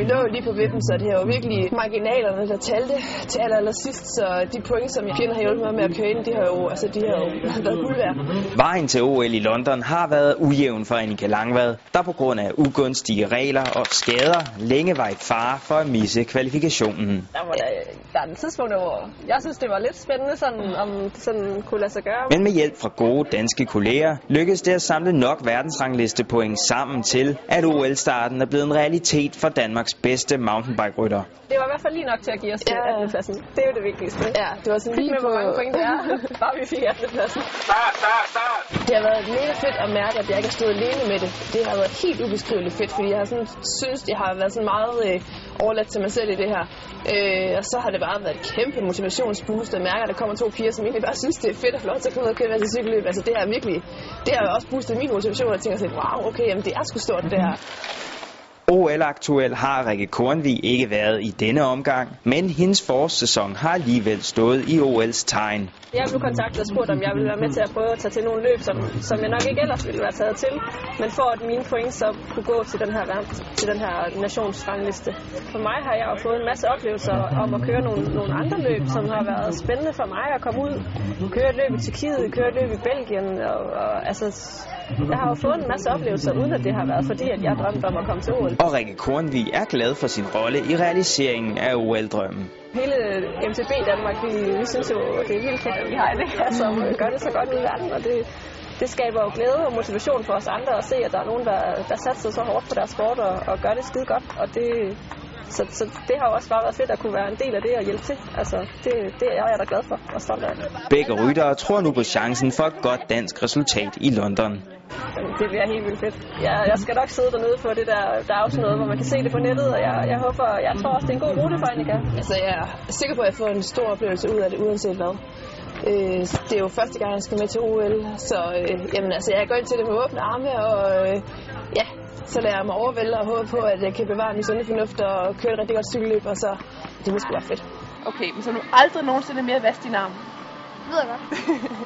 Vi lå jo lige på vippen, så det er jo virkelig marginalerne, der talte til aller, aller sidst. Så de point, som pigerne har hjulpet mig med at køre ind, de har jo, altså, de har jo været guld værd. Vejen til OL i London har været ujævn for Annika Langvad, der på grund af ugunstige regler og skader længe var i fare for at misse kvalifikationen. Der var der, der er en tidspunkt, hvor jeg synes, det var lidt spændende, sådan, om det sådan kunne lade sig gøre. Men med hjælp fra gode danske kolleger lykkedes det at samle nok verdensrangliste point sammen til, at OL-starten er blevet en realitet for Danmark Danmarks bedste mountainbike-rytter. Det var i hvert fald lige nok til at give os ja. 18. pladsen. Det er jo det vigtigste. Ja, det var sådan lige med, på... hvor mange point det er. Bare vi fik 18. pladsen. Start, start, start! Det har været mega fedt at mærke, at jeg ikke har stået alene med det. Det har været helt ubeskriveligt fedt, fordi jeg har sådan, synes, jeg har været sådan meget øh, overladt til mig selv i det her. Øh, og så har det bare været et kæmpe motivationsboost, at mærke, at der kommer to piger, som egentlig bare synes, det er fedt og flot at komme ud og køre til cykelløb. Altså det har virkelig, det har også boostet min motivation, og jeg tænker sådan, wow, okay, jamen det er sgu stort det her. OL-aktuel har Rikke Kornvig ikke været i denne omgang, men hendes forårssæson har alligevel stået i OL's tegn. Jeg blev kontaktet og spurgt, om jeg ville være med til at prøve at tage til nogle løb, som, som jeg nok ikke ellers ville være taget til. Men for at mine point så kunne gå til den her, til den her nationsrangliste. For mig har jeg jo fået en masse oplevelser om at køre nogle, nogle andre løb, som har været spændende for mig at komme ud. Køre et løb i Tyrkiet, køre et løb i Belgien. Og, og, altså, jeg har jo fået en masse oplevelser, uden at det har været fordi, at jeg drømte om at komme til OL. Og Rikke Kornvig er glad for sin rolle i realiseringen af OL-drømmen. Hele MTB Danmark, vi, vi synes jo, det er vildt fedt, at vi har det her, som gør det så godt i verden, og det, det skaber jo glæde og motivation for os andre at se, at der er nogen, der, der satser så hårdt på deres sport og, og gør det skide godt, og det, så, så det har også bare været fedt at kunne være en del af det og hjælpe til. Altså, det, det er jeg da glad for og stolt af. Begge ryttere tror nu på chancen for et godt dansk resultat i London. Det bliver helt vildt fedt. Jeg, jeg skal nok sidde dernede på det der. Der er også noget, hvor man kan se det på nettet, og jeg, jeg håber, jeg tror også, det er en god rute for Annika. Altså, jeg er sikker på, at jeg får en stor oplevelse ud af det, uanset hvad. Øh, det er jo første gang, jeg skal med til OL, så øh, jamen, altså, jeg går ind til det med åbne arme, og øh, ja, så lader jeg mig overvælde og håbe på, at jeg kan bevare min sunde fornuft og køre et rigtig godt cykelløb, og så det sgu være fedt. Okay, men så nu aldrig nogensinde mere vast i arm? Det ved jeg godt.